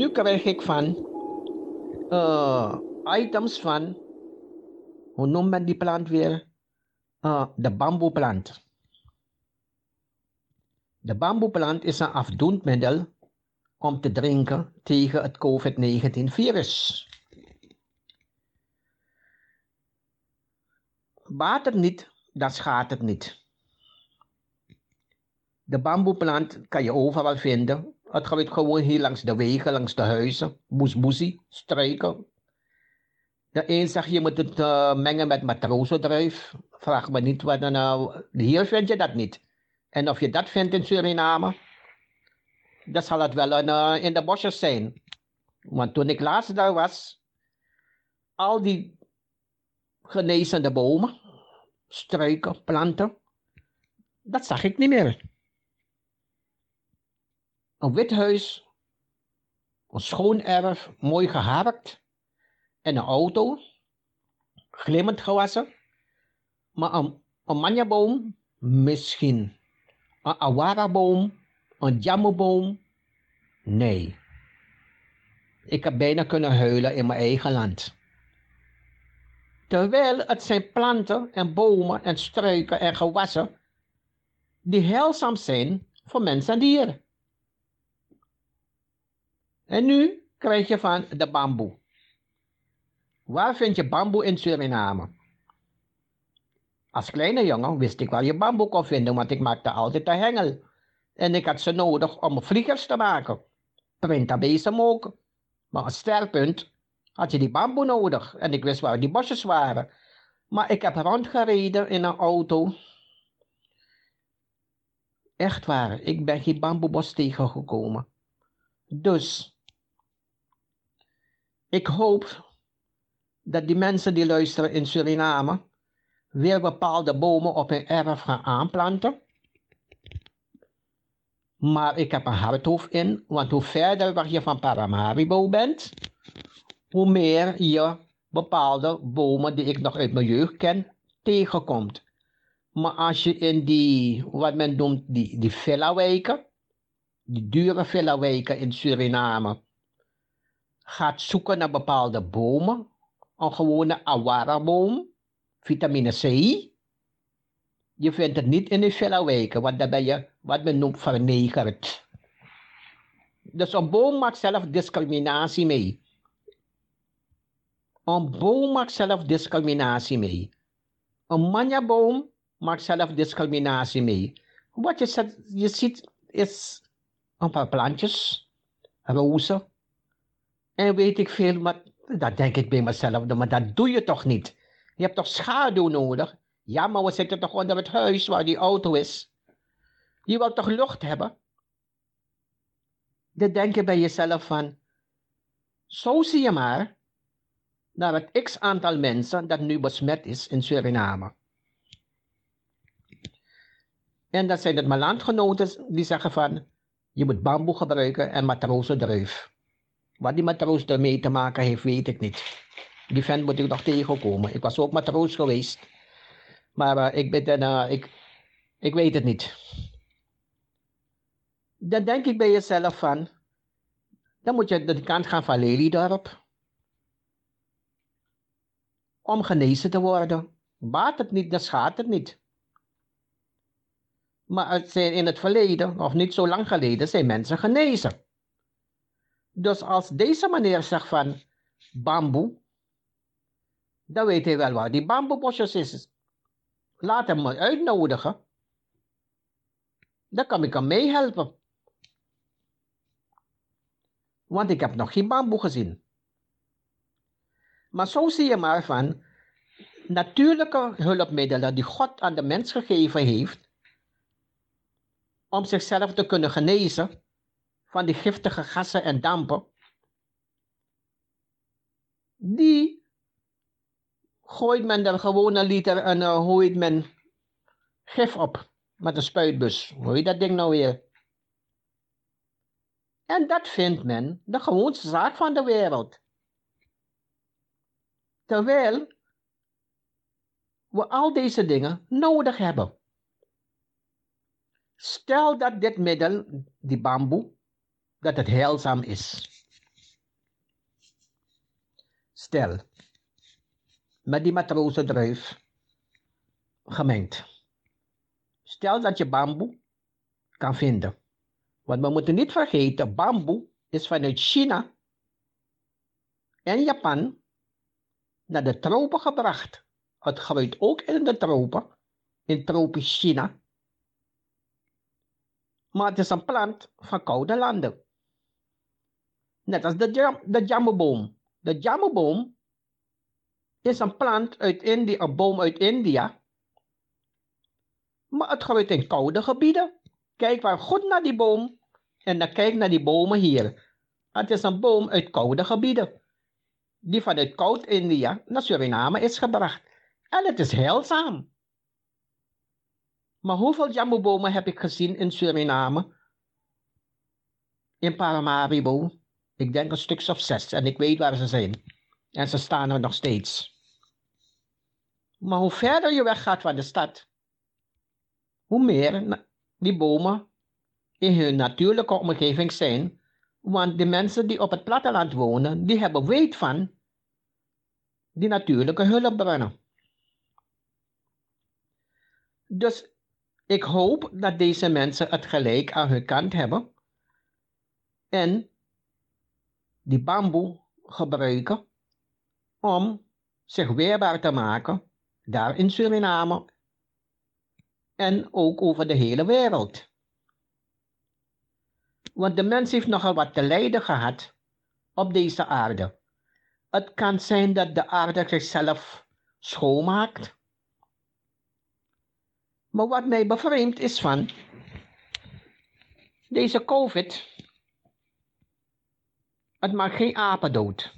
Nu krijg ik van eh, items van, hoe noemt men die plant weer? Eh, de bamboeplant. De bamboeplant is een afdoend middel om te drinken tegen het COVID-19-virus. Baat het niet, dan schaadt het niet. De bamboeplant kan je overal vinden. Het groeit gewoon hier langs de wegen, langs de huizen. Boesboesie, strijken. De een zegt je moet het eh, mengen met matrozendruif. Vraag me niet wat dan nou. Hier vind je dat niet. En of je dat vindt in Suriname, dan zal het wel een, eh, in de bosjes zijn. Want toen ik laatst daar was, al die genezende bomen, struiken, planten, dat zag ik niet meer. Een wit huis, een schoon erf, mooi geharkt en een auto, glimmend gewassen. Maar een, een manjaboom, misschien. Een awara-boom, een jammerboom, nee. Ik heb bijna kunnen huilen in mijn eigen land. Terwijl het zijn planten en bomen en struiken en gewassen die heilzaam zijn voor mens en dier. En nu krijg je van de bamboe. Waar vind je bamboe in Suriname? Als kleine jongen wist ik waar je bamboe kon vinden, want ik maakte altijd een hengel. En ik had ze nodig om vliegers te maken. Printabezem ook. Maar een sterpunt had je die bamboe nodig. En ik wist waar die bosjes waren. Maar ik heb rondgereden in een auto. Echt waar, ik ben geen bamboebos tegengekomen. Dus, ik hoop dat die mensen die luisteren in Suriname weer bepaalde bomen op hun erf gaan aanplanten. Maar ik heb een hardhoofd in, want hoe verder je van Paramaribo bent, hoe meer je bepaalde bomen die ik nog uit mijn jeugd ken, tegenkomt. Maar als je in die, wat men noemt, die, die villa-wijken, die dure villa-wijken in Suriname, gaat zoeken naar bepaalde bomen, een gewone awara-boom, vitamine C, je vindt het niet in de villa-wijken, want ben je wat men noemt vernegerd. Dus een boom maakt zelf discriminatie mee. Een boom maakt zelf discriminatie mee. Een manjaboom maakt zelf discriminatie mee. Wat je, zet- je ziet is een paar plantjes, rozen. En weet ik veel, maar dat denk ik bij mezelf, maar dat doe je toch niet? Je hebt toch schaduw nodig? Ja, maar we zitten toch onder het huis waar die auto is? Je wilt toch lucht hebben? Dan denk je bij jezelf van, zo zie je maar naar het x aantal mensen dat nu besmet is in Suriname. En dat zijn het mijn landgenoten die zeggen van, je moet bamboe gebruiken en matrozendruif. Wat die matroos ermee te maken heeft, weet ik niet. Die vent moet ik nog tegenkomen. Ik was ook matroos geweest. Maar eh, ik, ben, eh, ik, ik weet het niet. Dan denk ik bij jezelf van, dan moet je de kant gaan van Lelydorp. Om genezen te worden. Baat het niet, dan schaadt het niet. Maar het zijn in het verleden, of niet zo lang geleden, zijn mensen genezen. Dus als deze meneer zegt van bamboe, dan weet hij wel waar die bamboebosjes is. Laat hem me uitnodigen. Dan kan ik hem meehelpen. Want ik heb nog geen bamboe gezien. Maar zo zie je maar van natuurlijke hulpmiddelen die God aan de mens gegeven heeft, om zichzelf te kunnen genezen van die giftige gassen en dampen, die gooit men er gewoon een liter en uh, hoe heet men gif op met een spuitbus. Hoe heet dat ding nou weer? En dat vindt men de gewoonste zaak van de wereld. Terwijl we al deze dingen nodig hebben. Stel dat dit middel, die bamboe, dat het heilzaam is. Stel, met die matrozendruif gemengd. Stel dat je bamboe kan vinden. Want we moeten niet vergeten, bamboe is vanuit China en Japan naar de tropen gebracht. Het groeit ook in de tropen, in tropisch China. Maar het is een plant van koude landen. Net als de, de jammerboom. De jammerboom is een plant uit India, een boom uit India. Maar het groeit in koude gebieden. Kijk maar goed naar die boom en dan kijk naar die bomen hier. Het is een boom uit koude gebieden. Die vanuit koud India naar Suriname is gebracht. En het is heilzaam. Maar hoeveel jammerbomen heb ik gezien in Suriname? in Paramaribo. Ik denk een stuk of zes en ik weet waar ze zijn. En ze staan er nog steeds. Maar hoe verder je weggaat van de stad, hoe meer die bomen in hun natuurlijke omgeving zijn. Want de mensen die op het platteland wonen, die hebben weet van die natuurlijke hulpbronnen. Dus ik hoop dat deze mensen het gelijk aan hun kant hebben en die bamboe gebruiken om zich weerbaar te maken daar in Suriname en ook over de hele wereld. Want de mens heeft nogal wat te lijden gehad op deze aarde. Het kan zijn dat de aarde zichzelf schoonmaakt. Maar wat mij bevreemdt is van deze COVID. Het maakt geen apen dood.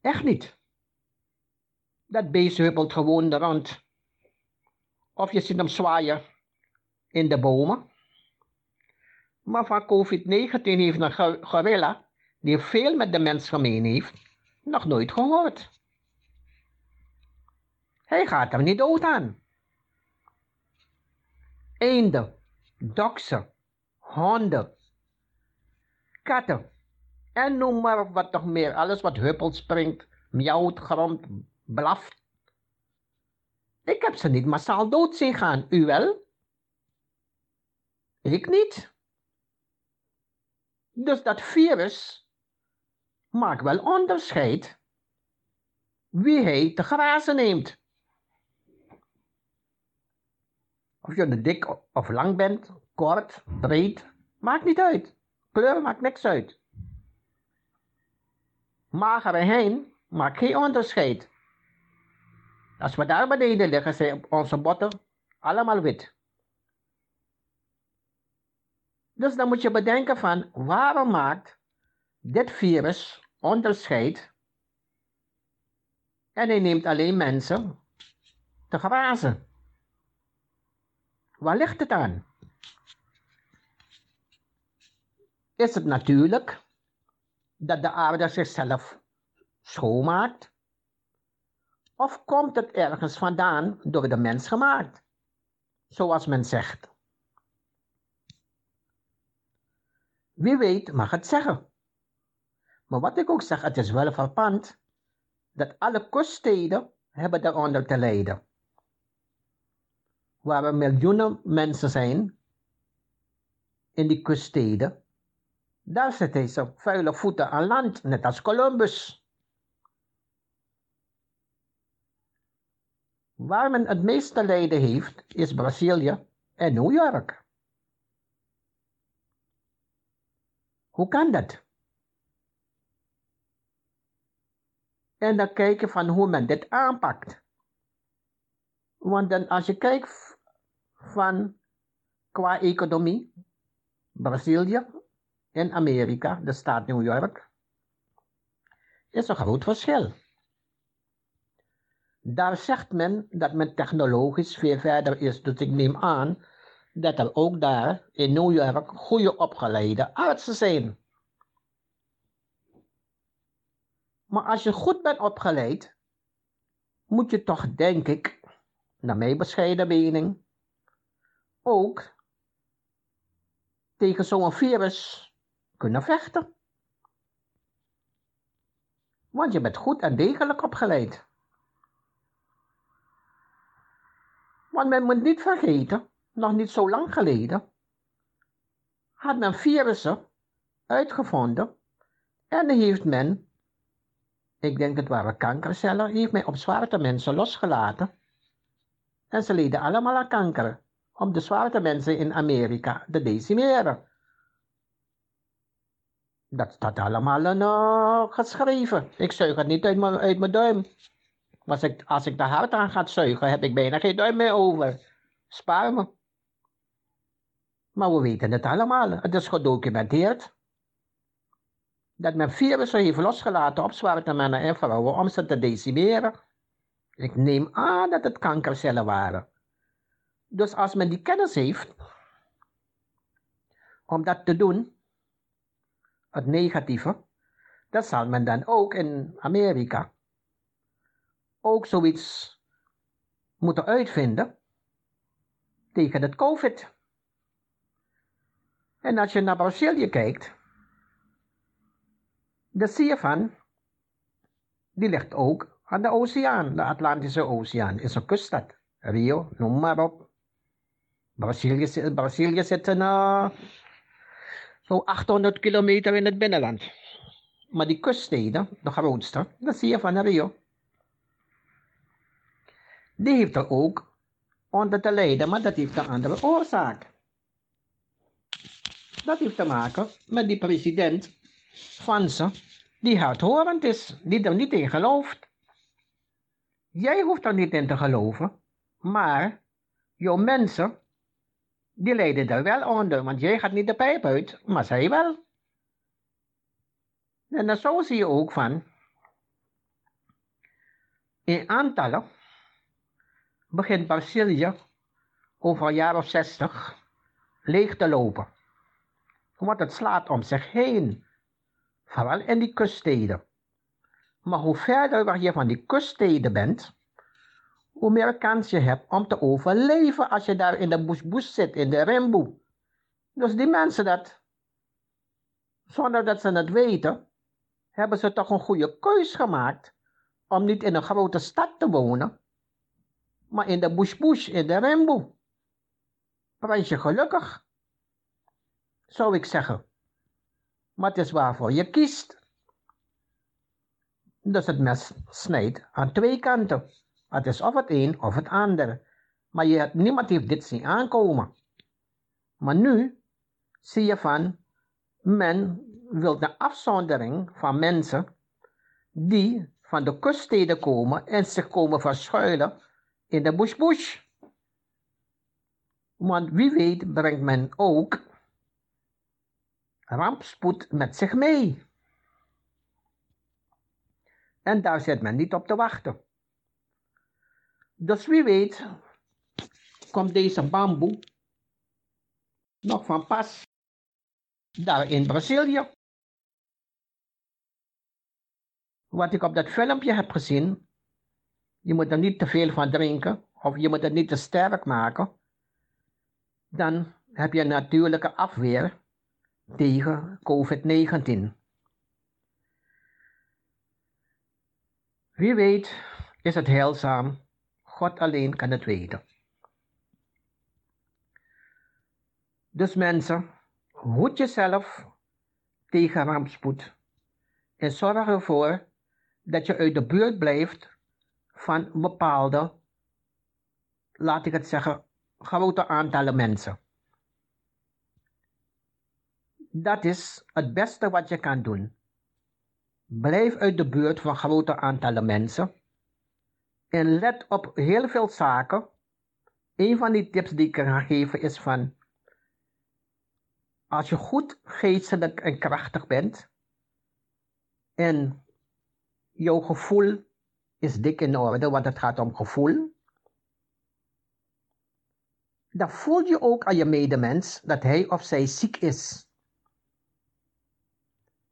Echt niet. Dat beest huppelt gewoon er rond. Of je ziet hem zwaaien in de bomen. Maar van COVID-19 heeft een go- gorilla, die veel met de mens gemeen heeft, nog nooit gehoord. Hij gaat er niet dood aan. Eenden, doksen, honden, katten en noem maar wat nog meer. Alles wat huppelt, springt, miauwt, gromt, blaft. Ik heb ze niet massaal dood zien gaan. U wel? Ik niet. Dus dat virus maakt wel onderscheid wie hij te grazen neemt. Of je dik of lang bent, kort, breed, maakt niet uit. Kleur maakt niks uit. Magere heen maakt geen onderscheid. Als we daar beneden liggen, zijn onze botten allemaal wit. Dus dan moet je bedenken van waarom maakt dit virus onderscheid en hij neemt alleen mensen te grazen. Waar ligt het aan? Is het natuurlijk dat de aarde zichzelf schoonmaakt? Of komt het ergens vandaan door de mens gemaakt? Zoals men zegt. Wie weet mag het zeggen. Maar wat ik ook zeg, het is wel verpand dat alle kuststeden hebben daaronder te lijden. Waar er miljoenen mensen zijn in die kuststeden, daar zit hij zijn vuile voeten aan land, net als Columbus. Waar men het meeste lijden heeft, is Brazilië en New York. Hoe kan dat? En dan kijken van hoe men dit aanpakt. Want dan als je kijkt van qua economie, Brazilië en Amerika, de staat New York, is een groot verschil. Daar zegt men dat men technologisch veel verder is, dus ik neem aan dat er ook daar in New York goede opgeleide artsen zijn. Maar als je goed bent opgeleid, moet je toch, denk ik, naar mijn bescheiden mening, ook tegen zo'n virus kunnen vechten. Want je bent goed en degelijk opgeleid. Want men moet niet vergeten, nog niet zo lang geleden, had men virussen uitgevonden en heeft men, ik denk het waren kankercellen, heeft men op zwarte mensen losgelaten. En ze leden allemaal aan kanker, om de zwarte mensen in Amerika te decimeren. Dat staat allemaal in, eh, geschreven. Ik zuig het niet uit mijn, uit mijn duim. Als ik, als ik de hart aan ga zuigen, heb ik bijna geen duim meer over. Spaar me. Maar we weten het allemaal. Het is gedocumenteerd. Dat men virussen heeft losgelaten op zwarte mannen en vrouwen om ze te decimeren. Ik neem aan dat het kankercellen waren. Dus als men die kennis heeft, om dat te doen, het negatieve, dat zal men dan ook in Amerika ook zoiets moeten uitvinden tegen het COVID. En als je naar Brazilië kijkt, je van, die ligt ook aan de oceaan, de Atlantische Oceaan, is een kuststad. Rio, noem maar op. Brazilië, Brazilië zit een, zo'n 800 kilometer in het binnenland. Maar die kuststeden, de grootste, dat zie je van Rio. Die heeft er ook onder te lijden, maar dat heeft een andere oorzaak. Dat heeft te maken met die president van ze, die hardhorend is, die er niet in gelooft. Jij hoeft er niet in te geloven, maar jouw mensen, die lijden er wel onder, want jij gaat niet de pijp uit, maar zij wel. En dan zo zie je ook van, in aantallen begint Brazilië over een jaar of zestig leeg te lopen. Want het slaat om zich heen, vooral in die kuststeden. Maar hoe verder je van die kuststeden bent, hoe meer kans je hebt om te overleven als je daar in de bush zit, in de rimboe. Dus die mensen dat, zonder dat ze het weten, hebben ze toch een goede keus gemaakt om niet in een grote stad te wonen, maar in de bush, in de rimboe. Prijs je gelukkig, zou ik zeggen. Maar het is waarvoor je kiest. Dus het mes snijdt aan twee kanten. Het is of het een of het ander. Maar je, niemand heeft dit zien aankomen. Maar nu zie je van, men wil de afzondering van mensen die van de kuststeden komen en zich komen verschuilen in de bush bush. Want wie weet brengt men ook rampspoed met zich mee. En daar zit men niet op te wachten. Dus wie weet komt deze bamboe nog van pas daar in Brazilië. Wat ik op dat filmpje heb gezien, je moet er niet te veel van drinken of je moet het niet te sterk maken. Dan heb je een natuurlijke afweer tegen COVID-19. Wie weet is het heilzaam. God alleen kan het weten. Dus mensen, hoed jezelf tegen rampspoed. En zorg ervoor dat je uit de buurt blijft van bepaalde, laat ik het zeggen, grote aantallen mensen. Dat is het beste wat je kan doen. Blijf uit de buurt van grote aantallen mensen. En let op heel veel zaken. Een van die tips die ik kan geven is van... Als je goed geestelijk en krachtig bent... En jouw gevoel is dik in orde, want het gaat om gevoel... Dan voel je ook aan je medemens dat hij of zij ziek is.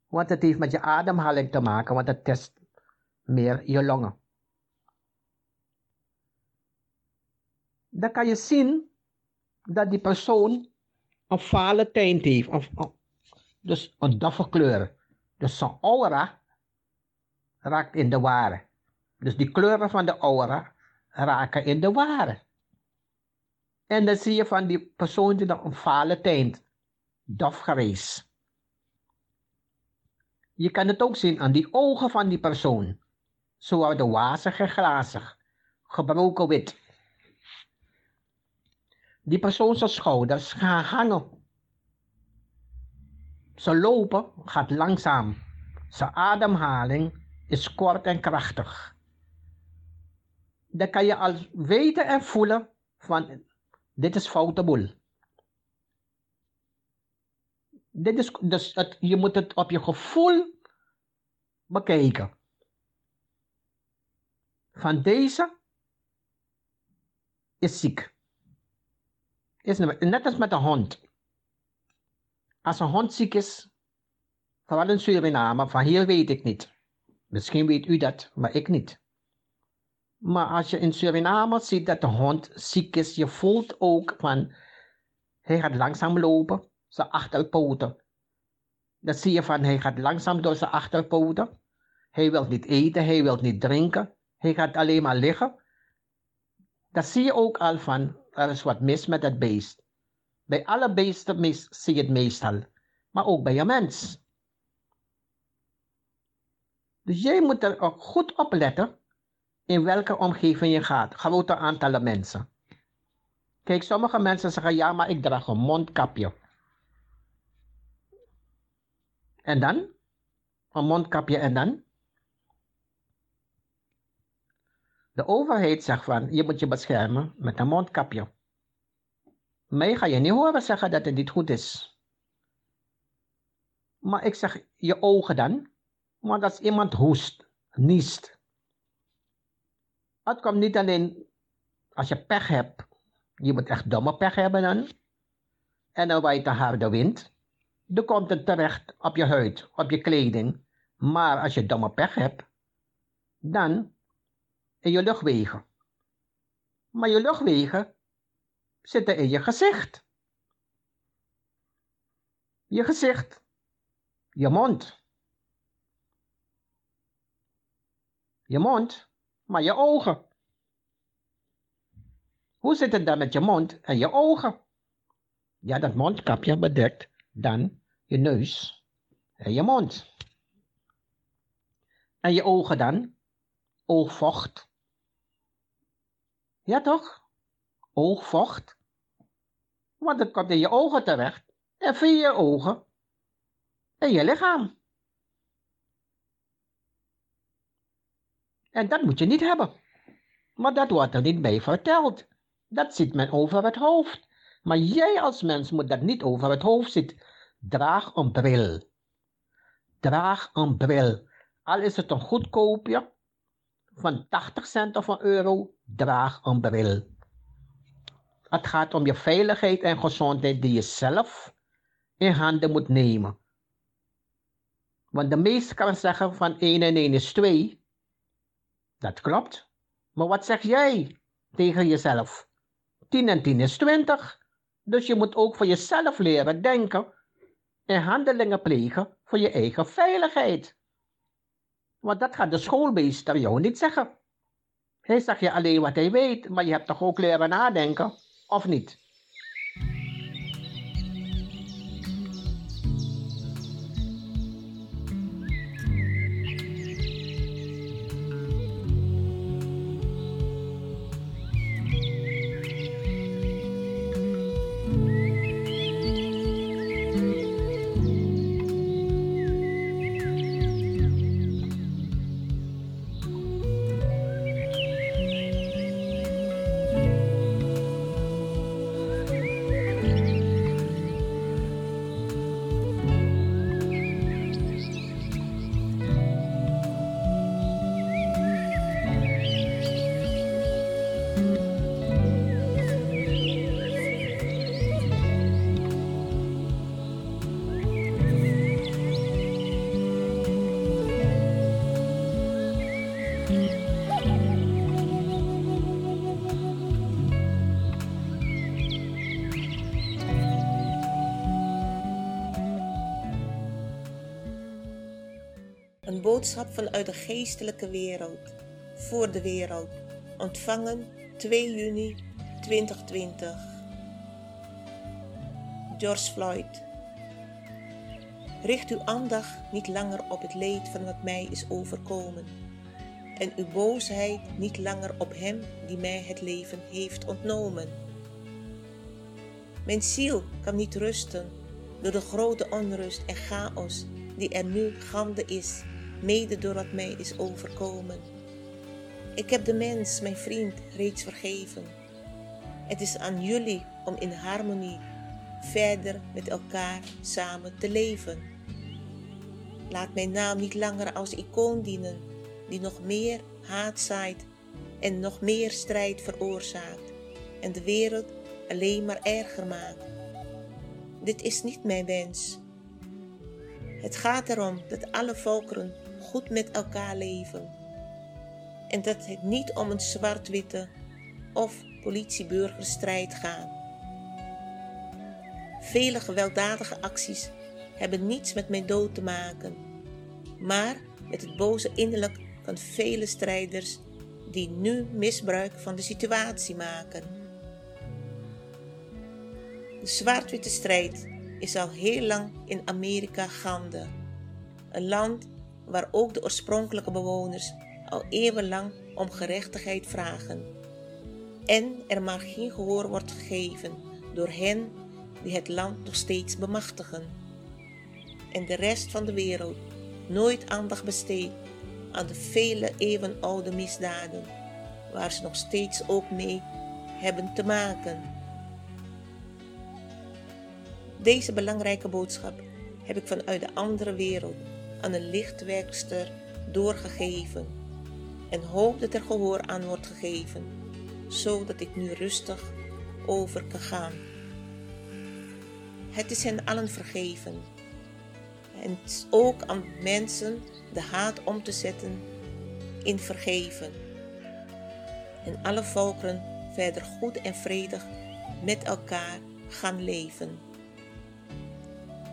Want het heeft met je ademhaling te maken, want het test meer je longen. Dan kan je zien dat die persoon een vale tint heeft, of, dus een doffe kleur. Dus zijn aura raakt in de ware. Dus die kleuren van de aura raken in de ware. En dan zie je van die persoon die dan een vale tint, dof grijs. Je kan het ook zien aan die ogen van die persoon. Ze worden wazig en glazig, gebroken wit. Die persoon zijn schouders gaan hangen. Ze lopen gaat langzaam. Zijn ademhaling is kort en krachtig. Dan kan je al weten en voelen van dit is foute boel. Dit is, dus je moet het op je gevoel bekijken. Van deze is ziek. Net als met een hond. Als een hond ziek is, vooral in Suriname, van hier weet ik niet. Misschien weet u dat, maar ik niet. Maar als je in Suriname ziet dat de hond ziek is, je voelt ook van, hij gaat langzaam lopen, zijn achterpoten. Dan zie je van, hij gaat langzaam door zijn achterpoten. Hij wil niet eten, hij wil niet drinken. Hij gaat alleen maar liggen. Dan zie je ook al van, er is wat mis met het beest. Bij alle beesten mis, zie je het meestal. Maar ook bij een mens. Dus jij moet er ook goed op letten in welke omgeving je gaat. Grote aantallen mensen. Kijk, sommige mensen zeggen ja, maar ik draag een mondkapje. En dan? Een mondkapje en dan? De overheid zegt van, je moet je beschermen met een mondkapje. Mij ga je niet horen zeggen dat het niet goed is. Maar ik zeg, je ogen dan? Want als iemand hoest, niest. Het komt niet alleen als je pech hebt. Je moet echt domme pech hebben dan. En dan waait de harde wind. Dan komt het terecht op je huid, op je kleding. Maar als je domme pech hebt, dan in je luchtwegen. Maar je luchtwegen zitten in je gezicht. Je gezicht, je mond. Je mond, maar je ogen. Hoe zit het dan met je mond en je ogen? Ja, dat mondkapje bedekt dan je neus en je mond. En je ogen dan? Oogvocht. Ja toch? Oogvocht. Want het komt in je ogen terecht en via je ogen en je lichaam. En dat moet je niet hebben. Maar dat wordt er niet bij verteld. Dat ziet men over het hoofd. Maar jij als mens moet dat niet over het hoofd zitten. Draag een bril. Draag een bril. Al is het een goedkoopje van 80 cent of een euro, draag een bril. Het gaat om je veiligheid en gezondheid die je zelf in handen moet nemen. Want de meeste kan zeggen van 1 en 1 is 2. Dat klopt. Maar wat zeg jij tegen jezelf? 10 en 10 is 20. Dus je moet ook voor jezelf leren denken en handelingen plegen voor je eigen veiligheid. Want dat gaat de schoolmeester jou niet zeggen. Hij zegt je alleen wat hij weet, maar je hebt toch ook leren nadenken, of niet? Boodschap vanuit de geestelijke wereld, voor de wereld, ontvangen 2 juni 2020. George Floyd. Richt uw aandacht niet langer op het leed van wat mij is overkomen, en uw boosheid niet langer op hem die mij het leven heeft ontnomen. Mijn ziel kan niet rusten door de grote onrust en chaos die er nu gaande is mede door wat mij is overkomen. Ik heb de mens, mijn vriend, reeds vergeven. Het is aan jullie om in harmonie verder met elkaar samen te leven. Laat mijn naam niet langer als icoon dienen, die nog meer haat zaait en nog meer strijd veroorzaakt en de wereld alleen maar erger maakt. dit is niet mijn wens. Het gaat erom dat alle volkeren goed met elkaar leven. En dat het niet om een zwart-witte of politie-burgerstrijd gaat. Vele gewelddadige acties hebben niets met mijn dood te maken, maar met het boze innerlijk van vele strijders die nu misbruik van de situatie maken. De zwart-witte strijd is al heel lang in Amerika gaande. Een land waar ook de oorspronkelijke bewoners al eeuwenlang om gerechtigheid vragen. En er maar geen gehoor wordt gegeven door hen die het land nog steeds bemachtigen. En de rest van de wereld nooit aandacht besteedt aan de vele eeuwenoude misdaden, waar ze nog steeds ook mee hebben te maken. Deze belangrijke boodschap heb ik vanuit de andere wereld aan een lichtwerkster doorgegeven en hoop dat er gehoor aan wordt gegeven, zodat ik nu rustig over kan gaan. Het is hen allen vergeven. En ook aan mensen de haat om te zetten in vergeven. En alle volkeren verder goed en vredig met elkaar gaan leven.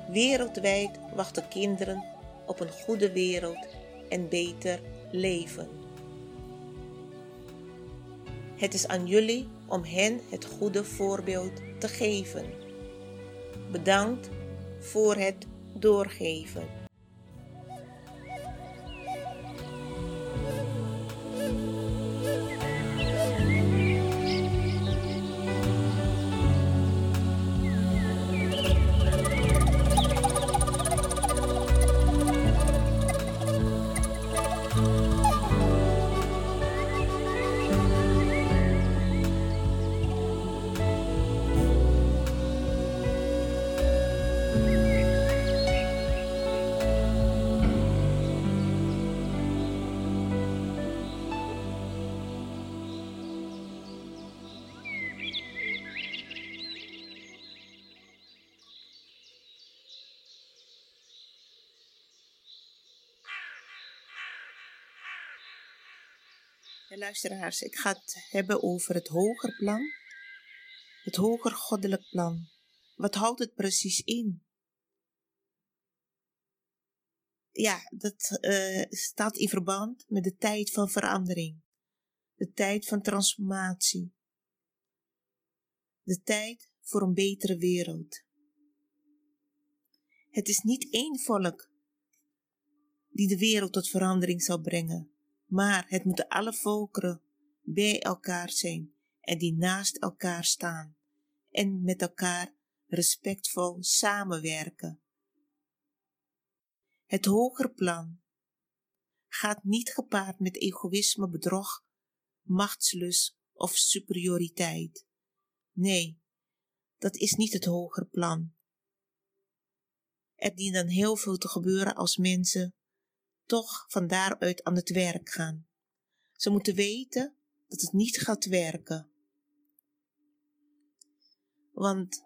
Wereldwijd wachten kinderen op een goede wereld en beter leven. Het is aan jullie om hen het goede voorbeeld te geven. Bedankt voor het doorgeven. Luisteraars, ik ga het hebben over het hoger plan. Het hoger goddelijk plan. Wat houdt het precies in? Ja, dat uh, staat in verband met de tijd van verandering. De tijd van transformatie. De tijd voor een betere wereld. Het is niet één volk die de wereld tot verandering zal brengen maar het moeten alle volkeren bij elkaar zijn en die naast elkaar staan en met elkaar respectvol samenwerken. Het hoger plan gaat niet gepaard met egoïsme, bedrog, machtslust of superioriteit. Nee, dat is niet het hoger plan. Er dient dan heel veel te gebeuren als mensen toch van daaruit aan het werk gaan. Ze moeten weten dat het niet gaat werken. Want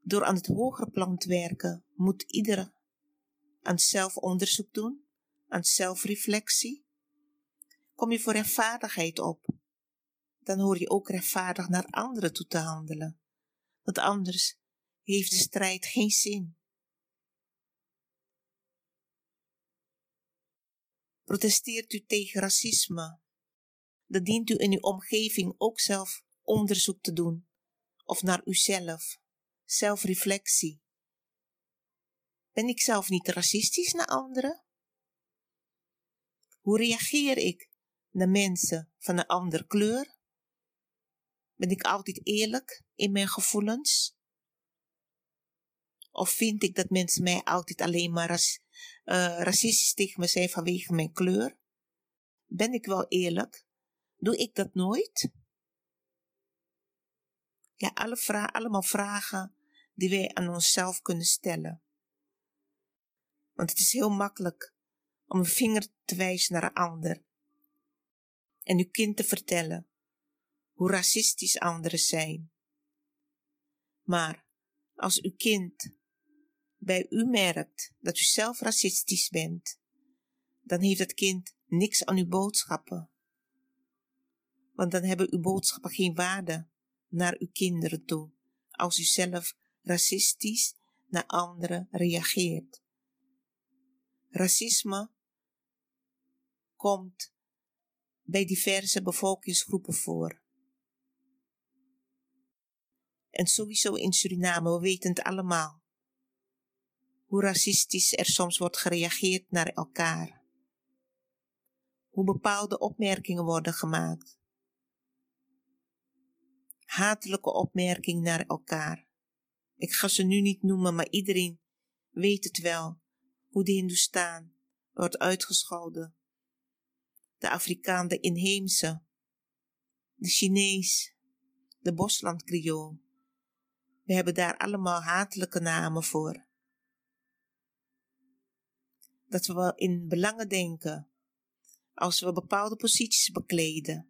door aan het hogere plan te werken, moet ieder aan zelfonderzoek doen, aan zelfreflectie. Kom je voor rechtvaardigheid op, dan hoor je ook rechtvaardig naar anderen toe te handelen. Want anders heeft de strijd geen zin. Protesteert u tegen racisme? Dan dient u in uw omgeving ook zelf onderzoek te doen. Of naar uzelf. Zelfreflectie. Ben ik zelf niet racistisch naar anderen? Hoe reageer ik naar mensen van een andere kleur? Ben ik altijd eerlijk in mijn gevoelens? Of vind ik dat mensen mij altijd alleen maar uh, racistisch tegen me zijn vanwege mijn kleur? Ben ik wel eerlijk? Doe ik dat nooit? Ja, alle allemaal vragen die wij aan onszelf kunnen stellen. Want het is heel makkelijk om een vinger te wijzen naar een ander en uw kind te vertellen hoe racistisch anderen zijn. Maar Als uw kind bij u merkt dat u zelf racistisch bent, dan heeft het kind niks aan uw boodschappen. Want dan hebben uw boodschappen geen waarde naar uw kinderen toe, als u zelf racistisch naar anderen reageert. Racisme komt bij diverse bevolkingsgroepen voor. En sowieso in Suriname, we weten het allemaal. Hoe racistisch er soms wordt gereageerd naar elkaar. Hoe bepaalde opmerkingen worden gemaakt. Hatelijke opmerkingen naar elkaar. Ik ga ze nu niet noemen, maar iedereen weet het wel. Hoe de Hindoestaan wordt uitgescholden. De Afrikaan, de inheemse. De Chinees. De Boslandkriool. We hebben daar allemaal hatelijke namen voor. Dat we in belangen denken als we bepaalde posities bekleden.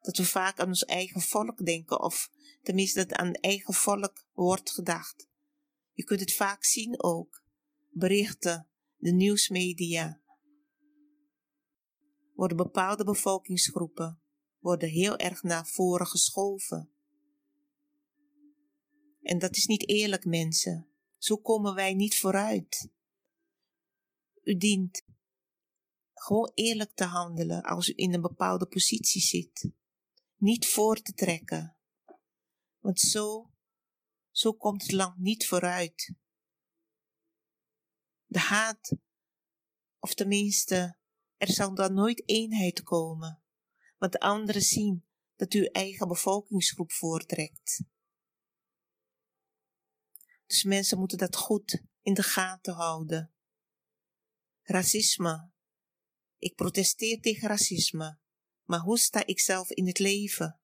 Dat we vaak aan ons eigen volk denken, of tenminste dat aan het eigen volk wordt gedacht. Je kunt het vaak zien ook. Berichten, de nieuwsmedia. Worden bepaalde bevolkingsgroepen worden heel erg naar voren geschoven. En dat is niet eerlijk, mensen. Zo komen wij niet vooruit. U dient gewoon eerlijk te handelen als u in een bepaalde positie zit. Niet voor te trekken. Want zo, zo komt het land niet vooruit. De haat, of tenminste, er zal dan nooit eenheid komen, want de anderen zien dat u uw eigen bevolkingsgroep voortrekt. Dus mensen moeten dat goed in de gaten houden. Racisme. Ik protesteer tegen racisme. Maar hoe sta ik zelf in het leven?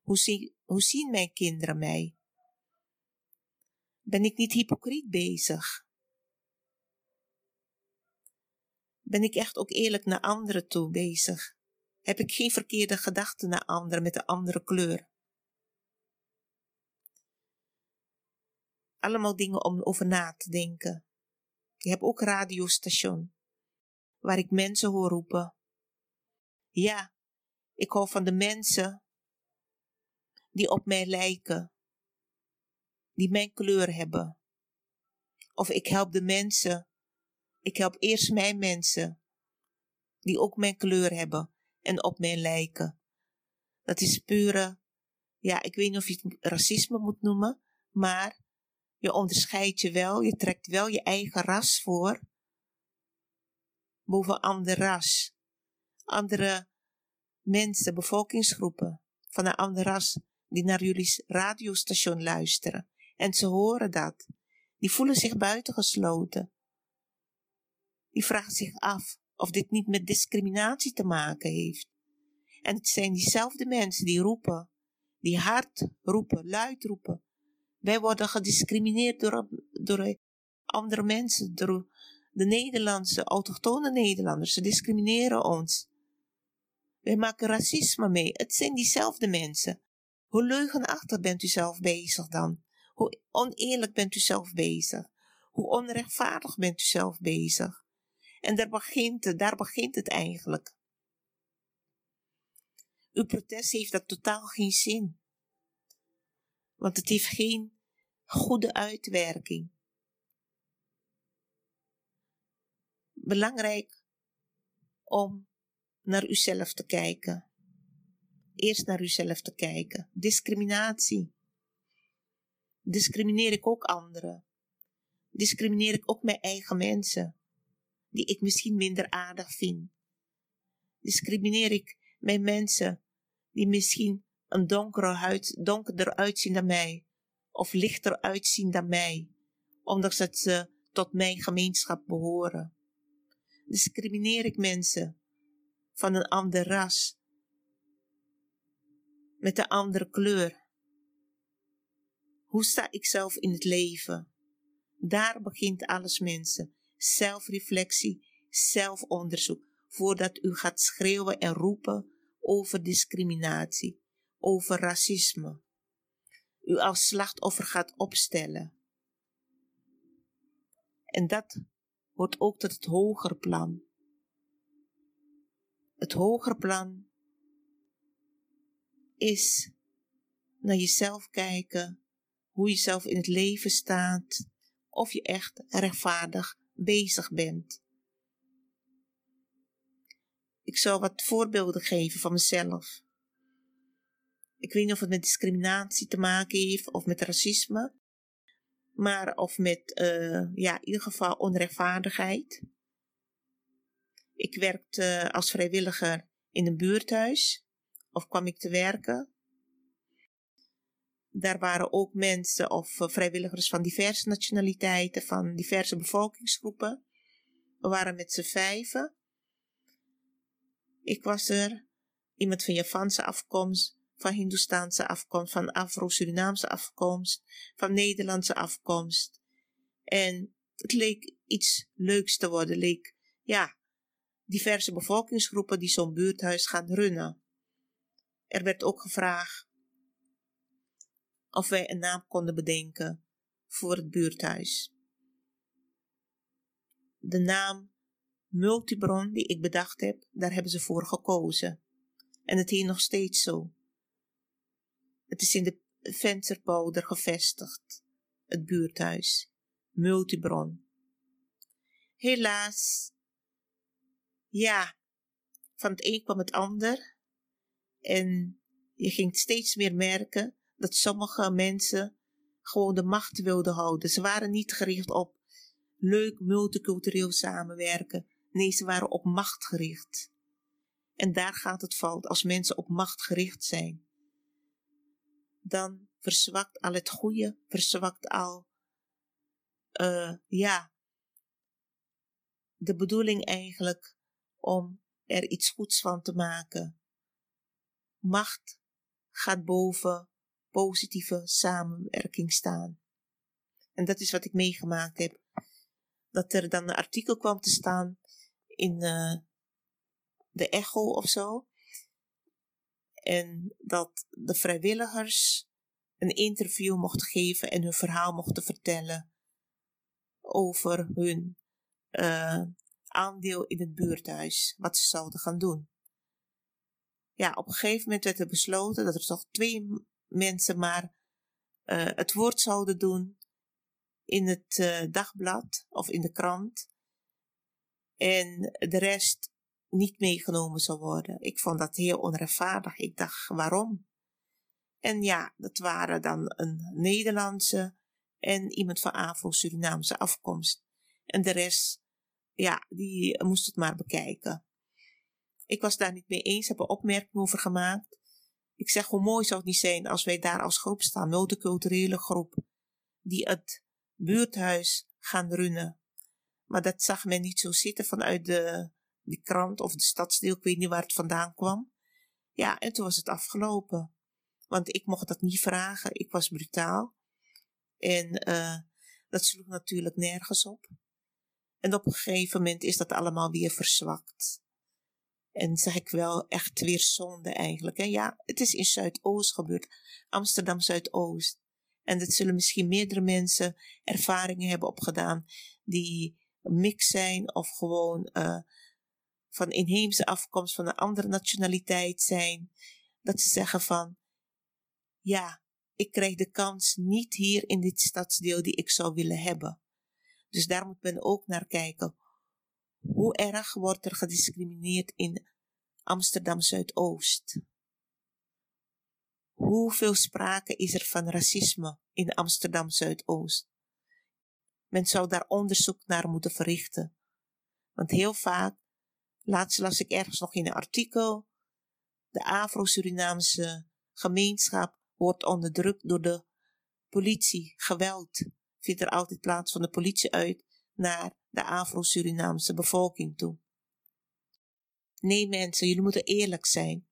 Hoe, zie, hoe zien mijn kinderen mij? Ben ik niet hypocriet bezig? Ben ik echt ook eerlijk naar anderen toe bezig? Heb ik geen verkeerde gedachten naar anderen met een andere kleur? Allemaal dingen om over na te denken. Ik heb ook radiostation, waar ik mensen hoor roepen. Ja, ik hou van de mensen die op mij lijken, die mijn kleur hebben. Of ik help de mensen, ik help eerst mijn mensen, die ook mijn kleur hebben en op mij lijken. Dat is pure, ja, ik weet niet of je het racisme moet noemen, maar je onderscheidt je wel, je trekt wel je eigen ras voor boven ander ras. Andere mensen, bevolkingsgroepen van een ander ras die naar jullie radiostation luisteren. En ze horen dat. Die voelen zich buitengesloten. Die vragen zich af of dit niet met discriminatie te maken heeft. En het zijn diezelfde mensen die roepen, die hard roepen, luid roepen. Wij worden gediscrimineerd door, door andere mensen, door de Nederlandse, autochtone Nederlanders. Ze discrimineren ons. Wij maken racisme mee. Het zijn diezelfde mensen. Hoe leugenachtig bent u zelf bezig dan? Hoe oneerlijk bent u zelf bezig? Hoe onrechtvaardig bent u zelf bezig? En daar begint het, daar begint het eigenlijk. Uw protest heeft dat totaal geen zin. Want het heeft geen goede uitwerking. Belangrijk om naar uzelf te kijken. Eerst naar uzelf te kijken. Discriminatie. Discrimineer ik ook anderen? Discrimineer ik ook mijn eigen mensen, die ik misschien minder aardig vind? Discrimineer ik mijn mensen, die misschien een donkere huid, donkerder uitzien dan mij, of lichter uitzien dan mij, omdat ze tot mijn gemeenschap behoren? Discrimineer ik mensen van een ander ras, met een andere kleur. Hoe sta ik zelf in het leven? Daar begint alles, mensen. Zelfreflectie, zelfonderzoek, voordat u gaat schreeuwen en roepen over discriminatie, over racisme. U als slachtoffer gaat opstellen. En dat hoort ook tot het hogere plan. Het hogere plan is naar jezelf kijken, hoe je zelf in het leven staat, of je echt rechtvaardig bezig bent. Ik zal wat voorbeelden geven van mezelf. Ik weet niet of het met discriminatie te maken heeft of met racisme, maar of met, uh, ja, in ieder geval onrechtvaardigheid. Ik werkte als vrijwilliger in een buurthuis of kwam ik te werken. Daar waren ook mensen of eh, vrijwilligers van diverse nationaliteiten, van diverse bevolkingsgroepen. We waren met z'n vijven. Ik was er, iemand van Japanse afkomst, van Hindoestaanse afkomst, van Afro-Surinaamse afkomst, van Nederlandse afkomst. En het leek iets leuks te worden, leek, ja, diverse bevolkingsgroepen die zo'n buurthuis gaan runnen. Er werd ook gevraagd of wij een naam konden bedenken voor het buurthuis. De naam Multibron die ik bedacht heb, daar hebben ze voor gekozen. En het heet nog steeds zo. Het is in de vensterpolder gevestigd, het buurthuis. Multibron. Helaas, ja, van het een kwam het ander. En je ging steeds meer merken dat sommige mensen gewoon de macht wilden houden. Ze waren niet gericht op leuk multicultureel samenwerken. Nee, ze waren op macht gericht. En daar gaat het fout als mensen op macht gericht zijn. Dan verzwakt al het goede, verzwakt al, uh, ja, de bedoeling eigenlijk om er iets goeds van te maken. Macht gaat boven positieve samenwerking staan. En dat is wat ik meegemaakt heb. Dat er dan een artikel kwam te staan in uh, de Echo of zo. En dat de vrijwilligers een interview mochten geven en hun verhaal mochten vertellen over hun uh, aandeel in het buurthuis, wat ze zouden gaan doen. Ja, op een gegeven moment werd er besloten dat er toch twee mensen maar uh, het woord zouden doen in het uh, dagblad of in de krant. En de rest niet meegenomen zou worden. Ik vond dat heel onrechtvaardig. Ik dacht, waarom? En ja, dat waren dan een Nederlandse en iemand van Afro-Surinaamse afkomst. En de rest, ja, die moest het maar bekijken. Ik was daar niet mee eens, heb een opmerking over gemaakt. Ik zeg, hoe mooi zou het niet zijn als wij daar als groep staan, multiculturele groep, die het buurthuis gaan runnen. Maar dat zag men niet zo zitten vanuit de, de krant of de stadsdeel, ik weet niet waar het vandaan kwam. Ja, en toen was het afgelopen. Want ik mocht dat niet vragen, ik was brutaal. En uh, dat sloeg natuurlijk nergens op. En op een gegeven moment is dat allemaal weer verzwakt. En zeg ik wel echt weer zonde eigenlijk. En ja, het is in Zuidoost gebeurd. Amsterdam Zuidoost. En dat zullen misschien meerdere mensen ervaringen hebben opgedaan die mix zijn of gewoon uh, van inheemse afkomst, van een andere nationaliteit zijn. Dat ze zeggen van, ja, ik krijg de kans niet hier in dit stadsdeel die ik zou willen hebben. Dus daar moet men ook naar kijken. Hoe erg wordt er gediscrimineerd in Amsterdam Zuidoost? Hoeveel sprake is er van racisme in Amsterdam Zuidoost? Men zou daar onderzoek naar moeten verrichten. Want heel vaak, laatst las ik ergens nog in een artikel, de Afro-Surinaamse gemeenschap wordt onderdrukt door de politie. Geweld vindt er altijd plaats van de politie uit naar de Afro-Surinaamse bevolking toe. Nee mensen, jullie moeten eerlijk zijn.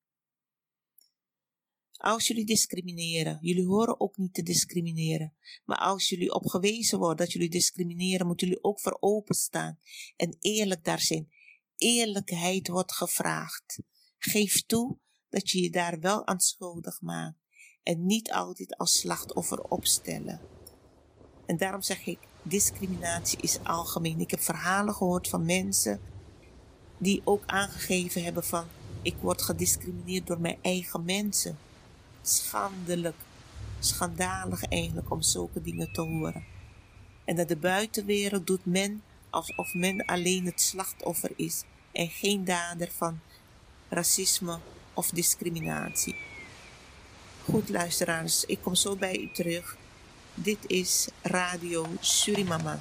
Als jullie discrimineren, jullie horen ook niet te discrimineren. Maar als jullie op gewezen worden dat jullie discrimineren, moeten jullie ook voor openstaan en eerlijk daar zijn. Eerlijkheid wordt gevraagd. Geef toe dat je je daar wel aan schuldig maakt. en niet altijd als slachtoffer opstellen. En daarom zeg ik, discriminatie is algemeen. Ik heb verhalen gehoord van mensen die ook aangegeven hebben van ik word gediscrimineerd door mijn eigen mensen. Schandelijk, schandalig eigenlijk om zulke dingen te horen. En dat de buitenwereld doet men alsof men alleen het slachtoffer is en geen dader van racisme of discriminatie. Goed luisteraars, ik kom zo bij u terug. Dit is Radio Surimama.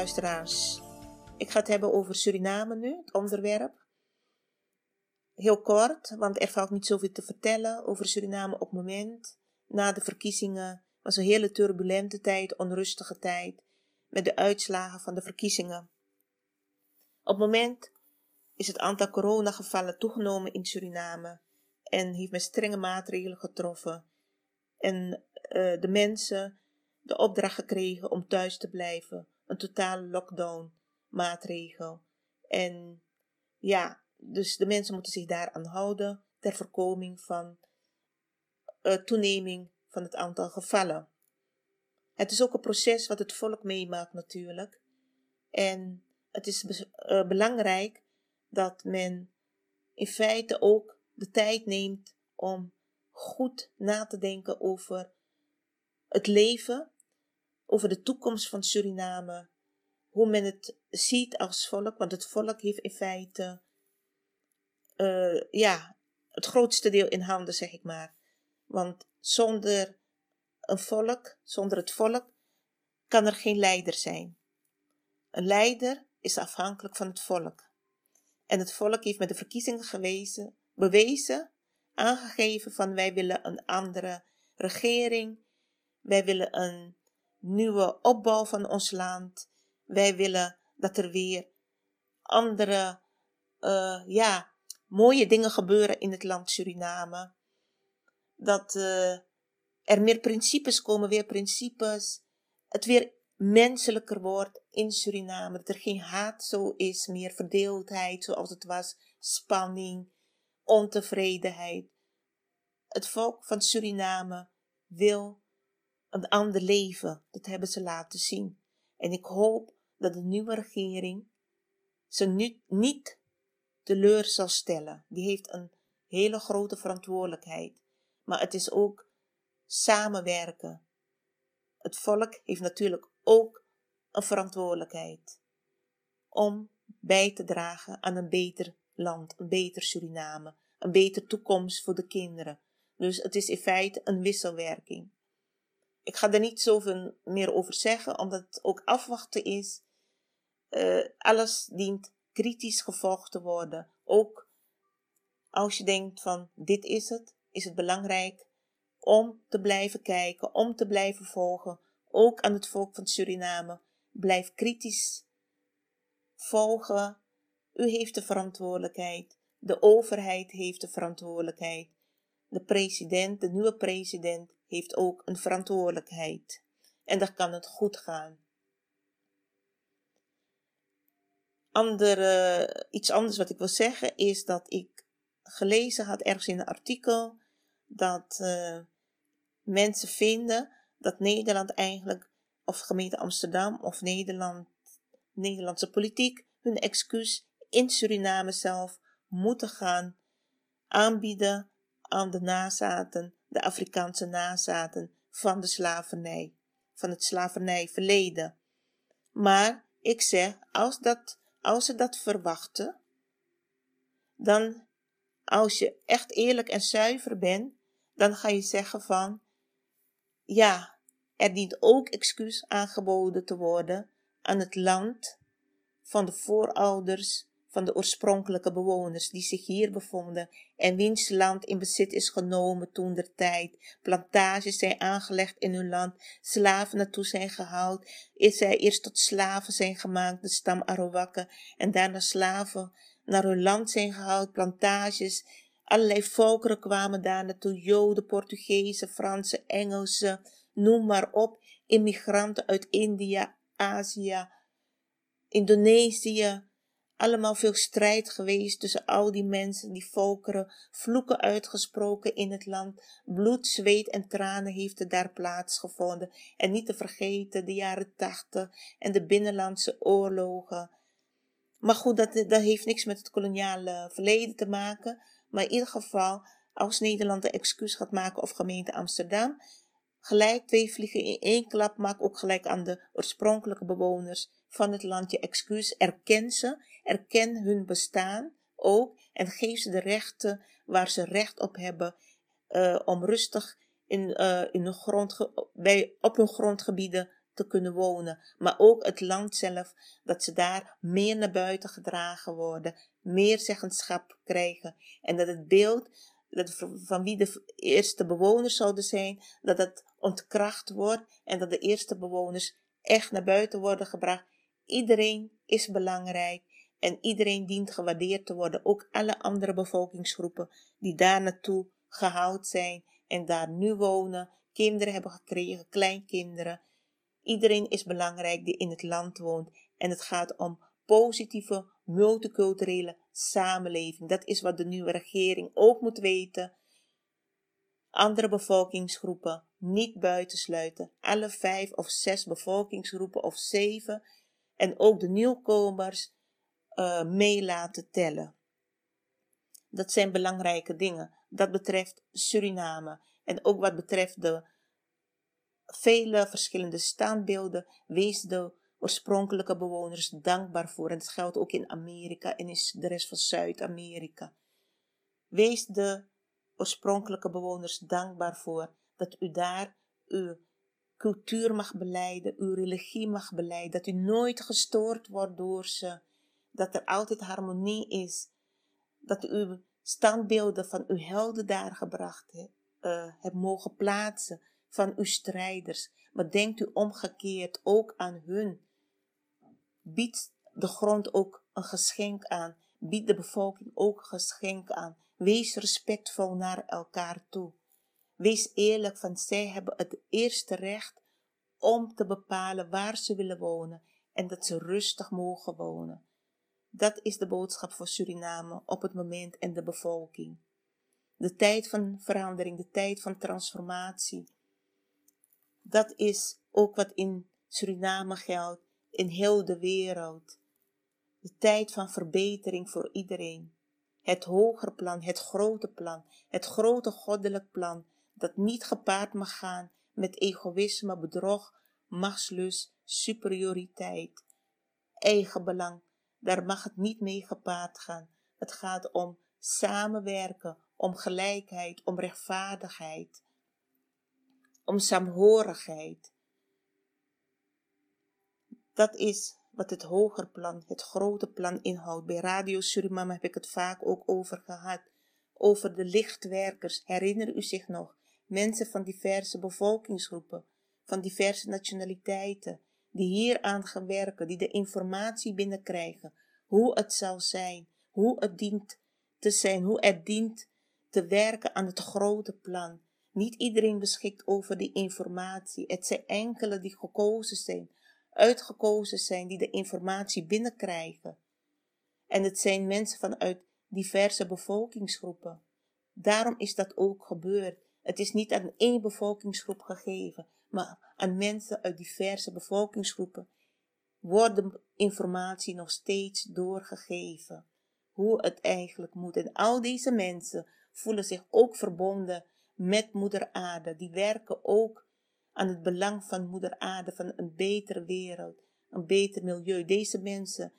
Luisteraars. Ik ga het hebben over Suriname nu, het onderwerp. Heel kort, want er valt niet zoveel te vertellen over Suriname op het moment. Na de verkiezingen was een hele turbulente tijd, onrustige tijd, met de uitslagen van de verkiezingen. Op het moment is het aantal coronagevallen toegenomen in Suriname en heeft men strenge maatregelen getroffen. En uh, de mensen de opdracht gekregen om thuis te blijven een totale lockdown maatregel. En ja, dus de mensen moeten zich daaraan houden ter voorkoming van uh, toeneming van het aantal gevallen. Het is ook een proces wat het volk meemaakt natuurlijk. En het is uh, belangrijk dat men in feite ook de tijd neemt om goed na te denken over het leven over de toekomst van Suriname, hoe men het ziet als volk, want het volk heeft in feite uh, ja, het grootste deel in handen, zeg ik maar. Want zonder een volk, zonder het volk, kan er geen leider zijn. Een leider is afhankelijk van het volk. En het volk heeft met de verkiezingen gewezen, bewezen, aangegeven van wij willen een andere regering, wij willen een nieuwe opbouw van ons land. Wij willen dat er weer andere, uh, ja, mooie dingen gebeuren in het land Suriname. Dat uh, er meer principes komen, weer principes. Het weer menselijker wordt in Suriname. Dat er geen haat zo is, meer verdeeldheid zoals het was, spanning, ontevredenheid. Het volk van Suriname wil een ander leven. Dat hebben ze laten zien. En ik hoop dat de nieuwe regering ze nu niet teleur zal stellen. Die heeft een hele grote verantwoordelijkheid. Maar het is ook samenwerken. Het volk heeft natuurlijk ook een verantwoordelijkheid om bij te dragen aan een beter land, een beter Suriname, een betere toekomst voor de kinderen. Dus het is in feite een wisselwerking. Ik ga er niet zoveel meer over zeggen, omdat het ook afwachten is. Uh, alles dient kritisch gevolgd te worden ook als je denkt van dit is het, is het belangrijk om te blijven kijken, om te blijven volgen. Ook aan het volk van Suriname. Blijf kritisch volgen. U heeft de verantwoordelijkheid. De overheid heeft de verantwoordelijkheid. De president, de nieuwe president, heeft ook een verantwoordelijkheid. En dan kan het goed gaan. Andere, iets anders wat ik wil zeggen is dat ik gelezen had ergens in een artikel dat uh, mensen vinden dat Nederland eigenlijk, of gemeente Amsterdam of Nederland, Nederlandse politiek, hun excuus in Suriname zelf moeten gaan aanbieden aan de nazaten, de Afrikaanse nazaten van de slavernij, van het slavernijverleden. Maar ik zeg, als, dat, als ze dat verwachten, dan als je echt eerlijk en zuiver bent, dan ga je zeggen van, ja, er dient ook excuus aangeboden te worden aan het land van de voorouders van de oorspronkelijke bewoners die zich hier bevonden en wiens land in bezit is genomen toen der tijd, plantages zijn aangelegd in hun land, slaven naartoe zijn gehaald, is zij eerst tot slaven zijn gemaakt, de stam Arawakken, en daarna slaven naar hun land zijn gehaald, plantages, allerlei volkeren kwamen daar naartoe, Joden, Portugezen, Fransen, Engelsen, noem maar op, immigranten uit India, Azië, Indonesië, allemaal veel strijd geweest tussen al die mensen, die volkeren, vloeken uitgesproken in het land, bloed, zweet en tranen heeft er daar plaatsgevonden. En niet te vergeten de jaren tachtig en de binnenlandse oorlogen. Maar goed, dat, heeft niks met het koloniale verleden te maken. Maar in ieder geval, als Nederland een excuus gaat maken of gemeente Amsterdam, gelijk twee vliegen in één klap, maak ook gelijk aan de oorspronkelijke bewoners van het land je excuus, erken ze, erken hun bestaan ook en geef ze de rechten waar ze recht op hebben uh, om rustig in, uh, in grond, bij, op hun grondgebieden te kunnen wonen. Maar ook het land zelf, dat ze daar meer naar buiten gedragen worden, meer zeggenschap krijgen. En dat het beeld dat van wie de eerste bewoners zouden zijn, dat het ontkracht wordt en dat de eerste bewoners echt naar buiten worden gebracht Iedereen is belangrijk en iedereen dient gewaardeerd te worden. Ook alle andere bevolkingsgroepen die daar naartoe gehaald zijn en daar nu wonen, kinderen hebben gekregen, kleinkinderen. Iedereen is belangrijk die in het land woont. En het gaat om positieve, multiculturele samenleving. Dat is wat de nieuwe regering ook moet weten. Andere bevolkingsgroepen niet buitensluiten. Alle vijf of zes bevolkingsgroepen of zeven en ook de nieuwkomers uh, mee laten tellen. Dat zijn belangrijke dingen. Dat betreft Suriname. En ook wat betreft de vele verschillende standbeelden, wees de oorspronkelijke bewoners dankbaar voor. En dat geldt ook in Amerika en in de rest van Zuid-Amerika. Wees de oorspronkelijke bewoners dankbaar voor dat u daar uw cultuur mag beleiden, uw religie mag beleiden, dat u nooit gestoord wordt door ze, dat er altijd harmonie is, dat u standbeelden van uw helden daar gebracht hebt, uh, hebt mogen plaatsen, van uw strijders. Maar denkt u omgekeerd ook aan hun. Bied de grond ook een geschenk aan. Bied de bevolking ook een geschenk aan. Wees respectvol naar elkaar toe. Wees eerlijk, van zij hebben het eerste recht om te bepalen waar ze willen wonen en dat ze rustig mogen wonen. Dat is de boodschap voor Suriname op het moment en de bevolking. De tijd van verandering, de tijd van transformatie. Dat is ook wat in Suriname geldt, in heel de wereld. De tijd van verbetering voor iedereen. Het hoger plan, het grote plan, het grote goddelijk plan dat niet gepaard mag gaan met egoïsme, bedrog, machtslust, superioriteit, eigenbelang. Daar mag het niet mee gepaard gaan. Het gaat om samenwerken, om gelijkheid, om rechtvaardigheid, om saamhorigheid. Dat is wat het hoger plan, het grote plan inhoudt. Bij Radio Suriname heb ik het vaak ook over gehad. Over de lichtwerkers. Herinner u zich nog? Mensen van diverse bevolkingsgroepen, van diverse nationaliteiten, die hier aan gaan werken, die de informatie binnenkrijgen, hoe het zal zijn, hoe het dient te zijn, hoe het dient te werken aan het grote plan. Niet iedereen beschikt over die informatie. Het zijn enkele die gekozen zijn, uitgekozen zijn, die de informatie binnenkrijgen. En het zijn mensen vanuit diverse bevolkingsgroepen. Daarom is dat ook gebeurd. Het is niet aan één bevolkingsgroep gegeven, maar aan mensen uit diverse bevolkingsgroepen wordt de informatie nog steeds doorgegeven. Hoe het eigenlijk moet. En al deze mensen voelen zich ook verbonden met Moeder Aarde. Die werken ook aan het belang van Moeder Aarde, van een betere wereld, een beter milieu. Deze mensen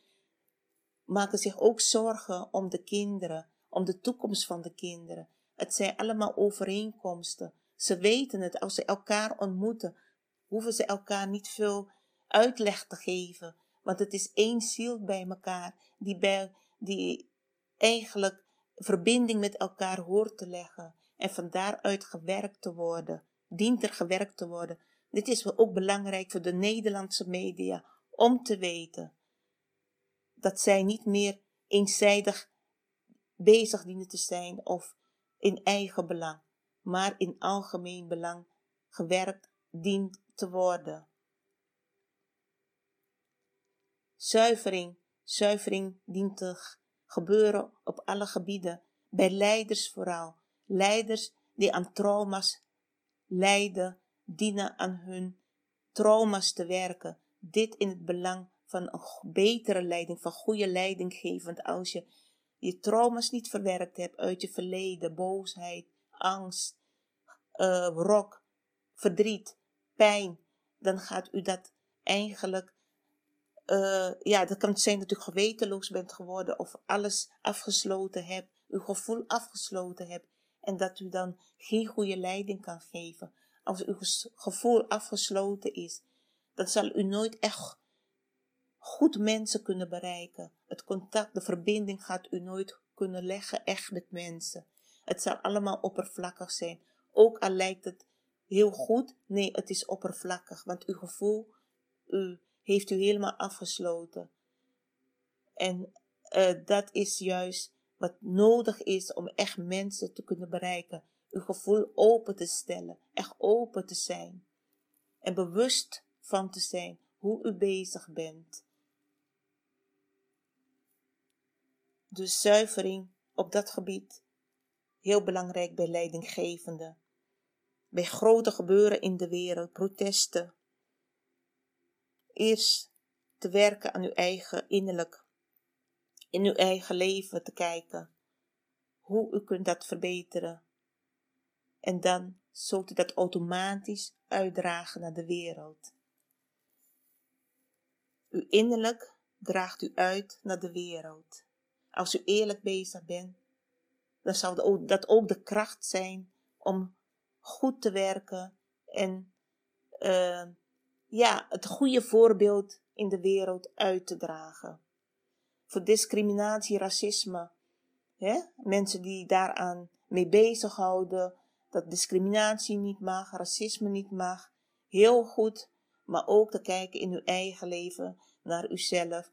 maken zich ook zorgen om de kinderen, om de toekomst van de kinderen. Het zijn allemaal overeenkomsten. Ze weten het, als ze elkaar ontmoeten, hoeven ze elkaar niet veel uitleg te geven. Want het is één ziel bij elkaar, die, bij, die eigenlijk verbinding met elkaar hoort te leggen. En van daaruit gewerkt te worden, dient er gewerkt te worden. Dit is ook belangrijk voor de Nederlandse media om te weten dat zij niet meer eenzijdig bezig dienen te zijn of in eigen belang, maar in algemeen belang gewerkt dient te worden. Zuivering, zuivering dient te gebeuren op alle gebieden, bij leiders vooral. Leiders die aan trauma's lijden, dienen aan hun trauma's te werken. Dit in het belang van een betere leiding, van goede leiding geven. Want als je je trauma's niet verwerkt hebt uit je verleden, boosheid, angst, uh, rok, verdriet, pijn, dan gaat u dat eigenlijk, uh, ja, dat kan zijn dat u gewetenloos bent geworden of alles afgesloten hebt, uw gevoel afgesloten hebt en dat u dan geen goede leiding kan geven. Als uw gevoel afgesloten is, dan zal u nooit echt goed mensen kunnen bereiken. Het contact, de verbinding gaat u nooit kunnen leggen echt met mensen. Het zal allemaal oppervlakkig zijn. Ook al lijkt het heel goed, nee, het is oppervlakkig, want uw gevoel u, heeft u helemaal afgesloten. En uh, dat is juist wat nodig is om echt mensen te kunnen bereiken. Uw gevoel open te stellen, echt open te zijn. En bewust van te zijn hoe u bezig bent. Dus zuivering op dat gebied, heel belangrijk bij leidinggevenden. Bij grote gebeuren in de wereld, protesten. Eerst te werken aan uw eigen innerlijk, in uw eigen leven te kijken. Hoe u kunt dat verbeteren. En dan zult u dat automatisch uitdragen naar de wereld. Uw innerlijk draagt u uit naar de wereld. Als u eerlijk bezig bent, dan zou dat ook de kracht zijn om goed te werken en uh, ja, het goede voorbeeld in de wereld uit te dragen. Voor discriminatie, racisme, hè? mensen die daaraan mee bezighouden, dat discriminatie niet mag, racisme niet mag, heel goed, maar ook te kijken in uw eigen leven naar uzelf,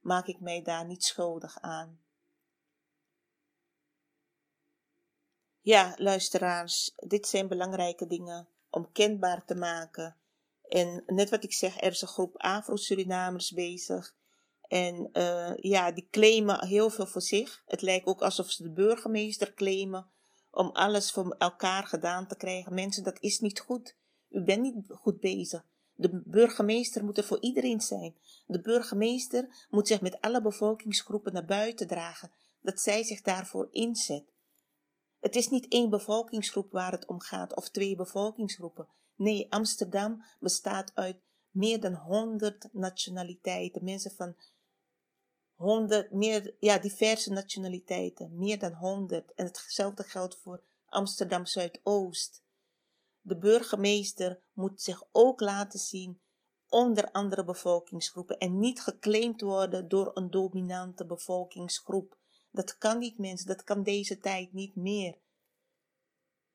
maak ik mij daar niet schuldig aan. Ja, luisteraars, dit zijn belangrijke dingen om kenbaar te maken. En net wat ik zeg, er is een groep Afro-Surinamers bezig. En uh, ja, die claimen heel veel voor zich. Het lijkt ook alsof ze de burgemeester claimen om alles voor elkaar gedaan te krijgen. Mensen, dat is niet goed. U bent niet goed bezig. De burgemeester moet er voor iedereen zijn. De burgemeester moet zich met alle bevolkingsgroepen naar buiten dragen, dat zij zich daarvoor inzet. Het is niet één bevolkingsgroep waar het om gaat, of twee bevolkingsgroepen. Nee, Amsterdam bestaat uit meer dan honderd nationaliteiten, mensen van honderd, meer, ja, diverse nationaliteiten, meer dan honderd. En hetzelfde geldt voor Amsterdam Zuidoost. De burgemeester moet zich ook laten zien onder andere bevolkingsgroepen en niet geclaimd worden door een dominante bevolkingsgroep. Dat kan niet, mensen, dat kan deze tijd niet meer.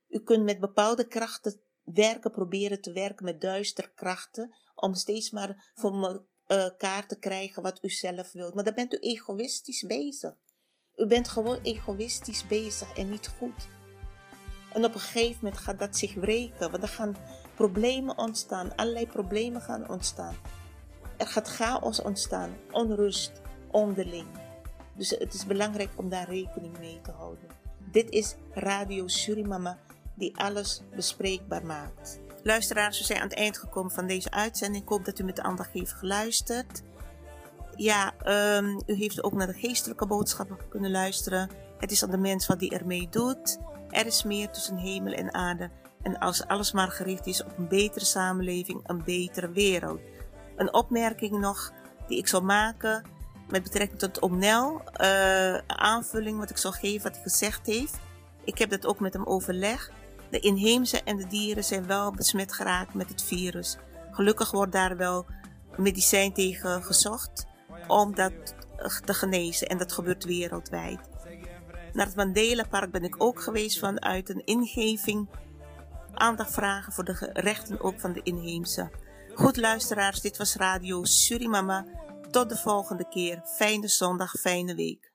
U kunt met bepaalde krachten werken, proberen te werken met duistere krachten, om steeds maar voor elkaar te krijgen wat u zelf wilt. Maar dan bent u egoïstisch bezig. U bent gewoon egoïstisch bezig en niet goed. En op een gegeven moment gaat dat zich wreken, want er gaan problemen ontstaan, allerlei problemen gaan ontstaan. Er gaat chaos ontstaan, onrust, onderling. Dus het is belangrijk om daar rekening mee te houden. Dit is Radio Surimama die alles bespreekbaar maakt. Luisteraars, we zijn aan het eind gekomen van deze uitzending. Ik hoop dat u met aandacht heeft geluisterd. Ja, um, u heeft ook naar de geestelijke boodschappen kunnen luisteren. Het is aan de mens wat die ermee doet. Er is meer tussen hemel en aarde. En als alles maar gericht is op een betere samenleving, een betere wereld. Een opmerking nog die ik zal maken met betrekking tot Omnel. Uh, aanvulling wat ik zal geven wat hij gezegd heeft. Ik heb dat ook met hem overlegd. De inheemse en de dieren zijn wel besmet geraakt met het virus. Gelukkig wordt daar wel medicijn tegen gezocht om dat te genezen. En dat gebeurt wereldwijd. Naar het Mandela Park ben ik ook geweest vanuit een ingeving. Aandacht vragen voor de rechten ook van de inheemse. Goed luisteraars, dit was Radio Surimama. Tot de volgende keer. Fijne zondag, fijne week.